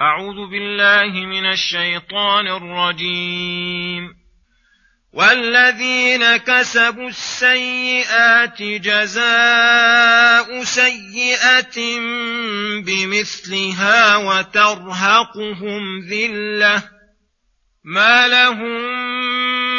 أعوذ بالله من الشيطان الرجيم. والذين كسبوا السيئات جزاء سيئة بمثلها وترهقهم ذلة. ما لهم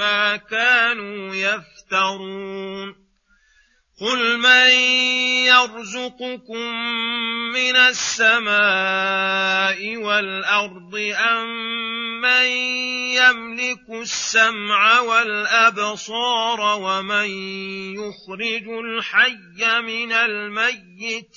ما كانوا يفترون قل من يرزقكم من السماء والأرض أم من يملك السمع والأبصار ومن يخرج الحي من الميت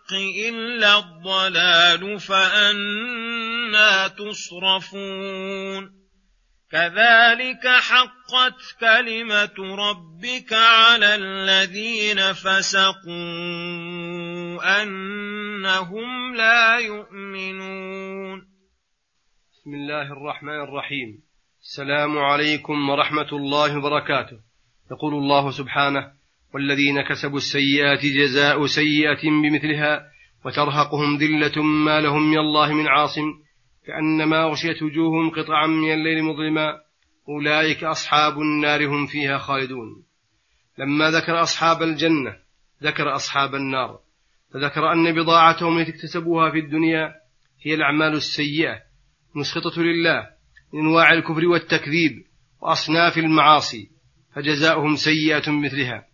إلا الضلال فأنا تصرفون. كذلك حقت كلمة ربك على الذين فسقوا أنهم لا يؤمنون. بسم الله الرحمن الرحيم. السلام عليكم ورحمة الله وبركاته. يقول الله سبحانه والذين كسبوا السيئات جزاء سيئة بمثلها وترهقهم ذلة ما لهم من الله من عاصم كأنما غشيت وجوههم قطعا من الليل مظلما أولئك أصحاب النار هم فيها خالدون. لما ذكر أصحاب الجنة ذكر أصحاب النار فذكر أن بضاعتهم التي اكتسبوها في الدنيا هي الأعمال السيئة مسخطة لله من أنواع الكفر والتكذيب وأصناف المعاصي فجزاؤهم سيئة مثلها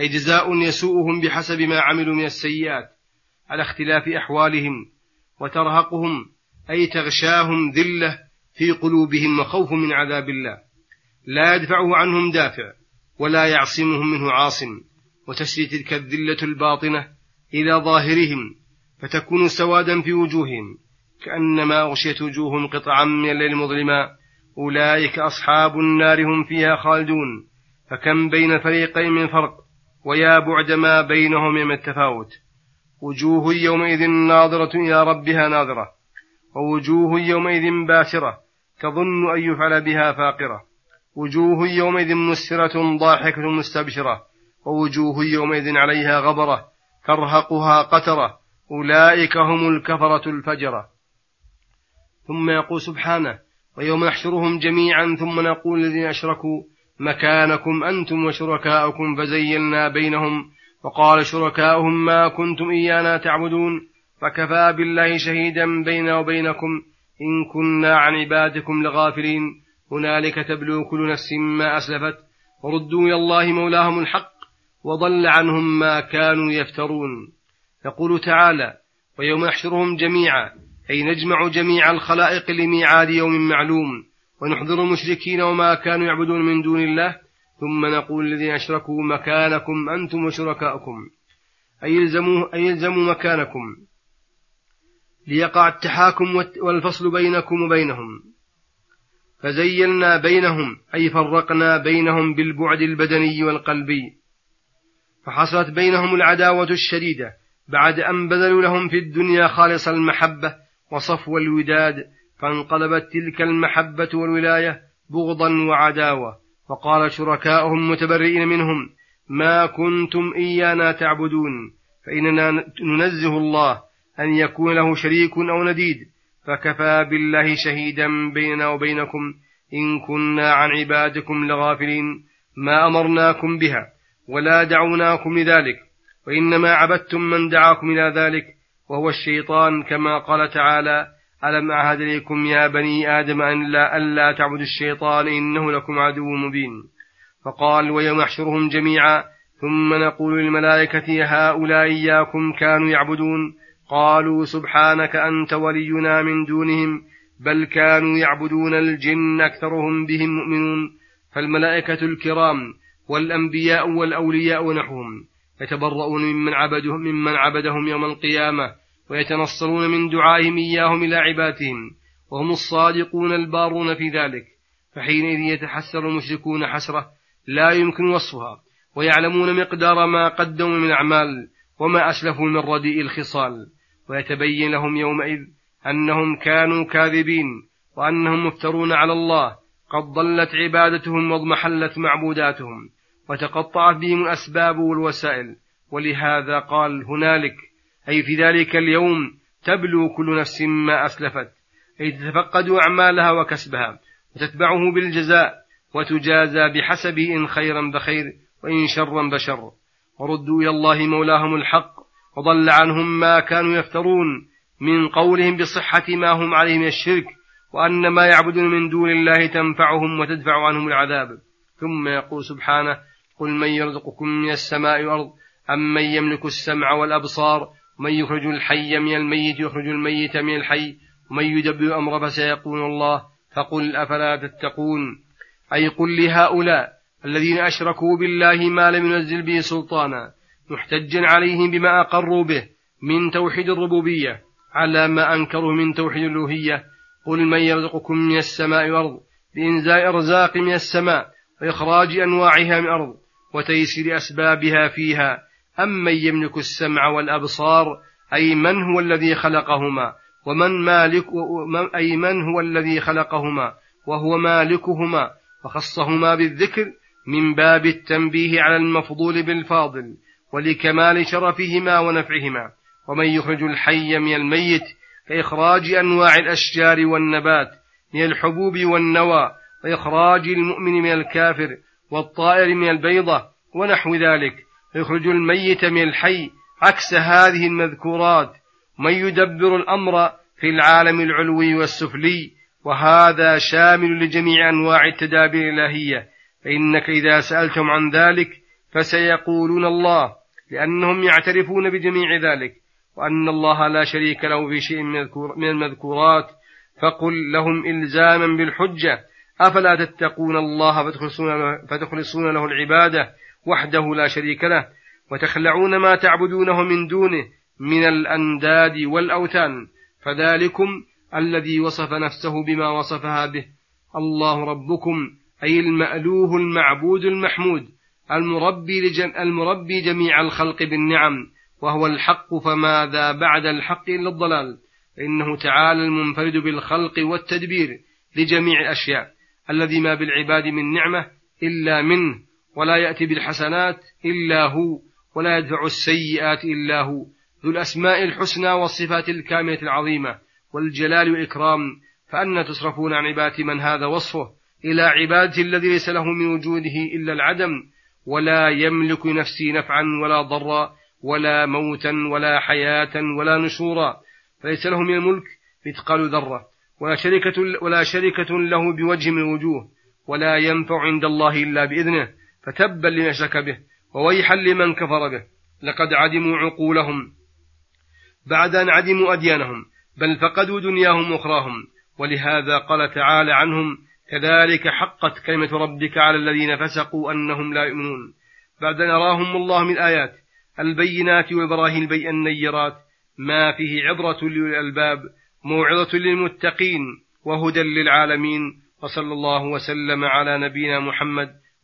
أي جزاء يسوءهم بحسب ما عملوا من السيئات على اختلاف أحوالهم وترهقهم أي تغشاهم ذلة في قلوبهم وخوف من عذاب الله. لا يدفعه عنهم دافع ولا يعصمهم منه عاصم. وتسري تلك الذلة الباطنة إلى ظاهرهم فتكون سوادا في وجوههم. كأنما غشيت وجوههم قطعا من الليل مظلما. أولئك أصحاب النار هم فيها خالدون. فكم بين فريقين من فرق؟ ويا بعد ما بينهم من التفاوت. وجوه يومئذ ناظرة إلى ربها ناظرة. ووجوه يومئذ باسرة تظن أن يفعل بها فاقرة. وجوه يومئذ مسفرة ضاحكة مستبشرة. ووجوه يومئذ عليها غبرة ترهقها قترة. أولئك هم الكفرة الفجرة. ثم يقول سبحانه ويوم نحشرهم جميعا ثم نقول الذين أشركوا مكانكم أنتم وشركاؤكم فزيلنا بينهم وقال شركاؤهم ما كنتم إيانا تعبدون فكفى بالله شهيدا بيننا وبينكم إن كنا عن عبادكم لغافلين. هنالك تبلو كل نفس ما أسلفت وردوا إلى الله مولاهم الحق وضل عنهم ما كانوا يفترون. يقول تعالى ويوم نحشرهم جميعا أي نجمع جميع الخلائق لميعاد يوم معلوم. ونحضر المشركين وما كانوا يعبدون من دون الله ثم نقول الذين أشركوا مكانكم أنتم وشركاؤكم. أي يلزموا, أي يلزموا مكانكم. ليقع التحاكم والفصل بينكم وبينهم. فزيلنا بينهم أي فرقنا بينهم بالبعد البدني والقلبي. فحصلت بينهم العداوة الشديدة بعد أن بذلوا لهم في الدنيا خالص المحبة وصفو الوداد فانقلبت تلك المحبة والولاية بغضا وعداوة. فقال شركاؤهم متبرئين منهم ما كنتم إيانا تعبدون فإننا ننزه الله أن يكون له شريك أو نديد. فكفى بالله شهيدا بيننا وبينكم إن كنا عن عبادكم لغافلين. ما أمرناكم بها ولا دعوناكم لذلك. وإنما عبدتم من دعاكم إلى ذلك وهو الشيطان كما قال تعالى ألم أعهد إليكم يا بني آدم أن لا ألا تعبدوا الشيطان إنه لكم عدو مبين. فقال ويوم يحشرهم جميعا ثم نقول للملائكة هؤلاء إياكم كانوا يعبدون. قالوا سبحانك أنت ولينا من دونهم بل كانوا يعبدون الجن أكثرهم بهم مؤمنون. فالملائكة الكرام والأنبياء والأولياء ونحوهم يتبرؤون ممن عبدهم ممن عبدهم يوم القيامة. ويتنصرون من دعائهم إياهم إلى عبادهم وهم الصادقون البارون في ذلك فحينئذ يتحسر المشركون حسرة لا يمكن وصفها ويعلمون مقدار ما قدموا من أعمال وما أسلفوا من رديء الخصال ويتبين لهم يومئذ أنهم كانوا كاذبين وأنهم مفترون على الله قد ضلت عبادتهم واضمحلت معبوداتهم وتقطعت بهم الأسباب والوسائل ولهذا قال هنالك أي في ذلك اليوم تبلو كل نفس ما أسلفت أي تتفقد أعمالها وكسبها وتتبعه بالجزاء وتجازى بحسبه إن خيرا بخير وإن شرا بشر. وردوا إلى الله مولاهم الحق وضل عنهم ما كانوا يفترون من قولهم بصحة ما هم عليه من الشرك وأن ما يعبدون من دون الله تنفعهم وتدفع عنهم العذاب. ثم يقول سبحانه قل من يرزقكم من السماء والأرض أم من يملك السمع والأبصار ومن يخرج الحي من الميت يخرج الميت من الحي ومن يدبر الأمر فسيقول الله فقل أفلا تتقون؟ أي قل لهؤلاء الذين أشركوا بالله ما لم ينزل به سلطانا محتجا عليهم بما أقروا به من توحيد الربوبية على ما أنكروا من توحيد الألوهية؟ قل من يرزقكم من السماء والأرض بإنزال أرزاق من السماء وإخراج أنواعها من الأرض وتيسير أسبابها فيها أمن يملك السمع والأبصار؟ أي من هو الذي خلقهما؟ ومن مالك أي من هو الذي خلقهما؟ وهو مالكهما. وخصهما بالذكر من باب التنبيه على المفضول بالفاضل ولكمال شرفهما ونفعهما. ومن يخرج الحي من الميت كإخراج أنواع الأشجار والنبات من الحبوب والنوى وإخراج المؤمن من الكافر والطائر من البيضة ونحو ذلك. ويخرج الميت من الحي عكس هذه المذكورات. من يدبر الأمر في العالم العلوي والسفلي وهذا شامل لجميع أنواع التدابير الإلهية. فإنك إذا سألتم عن ذلك فسيقولون الله لأنهم يعترفون بجميع ذلك. وأن الله لا شريك له في شيء من المذكورات. فقل لهم إلزاما بالحجة. أفلا تتقون الله فتخلصون له, فتخلصون له العبادة؟ وحده لا شريك له وتخلعون ما تعبدونه من دونه من الأنداد والأوثان فذلكم الذي وصف نفسه بما وصفها به الله ربكم أي المألوه المعبود المحمود المربي, المربي جميع الخلق بالنعم وهو الحق فماذا بعد الحق إلا الضلال؟ فإنه تعالى المنفرد بالخلق والتدبير لجميع الأشياء الذي ما بالعباد من نعمة إلا منه. ولا يأتي بالحسنات إلا هو ولا يدفع السيئات إلا هو. ذو الأسماء الحسنى والصفات الكاملة العظيمة والجلال والإكرام فأنا تصرفون عن عبادة من هذا وصفه إلى عبادة الذي ليس له من وجوده إلا العدم. ولا يملك نفسي نفعا ولا ضرا ولا موتا ولا حياة ولا نشورا فليس له من الملك مثقال ذرة. ولا شركة, ولا شركة له بوجه من الوجوه ولا ينفع عند الله إلا بإذنه. فتبا لمن أشرك به وويحا لمن كفر به. لقد عدموا عقولهم. بعد أن عدموا أديانهم بل فقدوا دنياهم أخراهم. ولهذا قال تعالى عنهم كذلك حقت كلمة ربك على الذين فسقوا أنهم لا يؤمنون. بعد أن أراهم الله من الآيات البينات والبراهين البي النيرات ما فيه عبرة للألباب موعظة للمتقين وهدى للعالمين. وصلى الله وسلم على نبينا محمد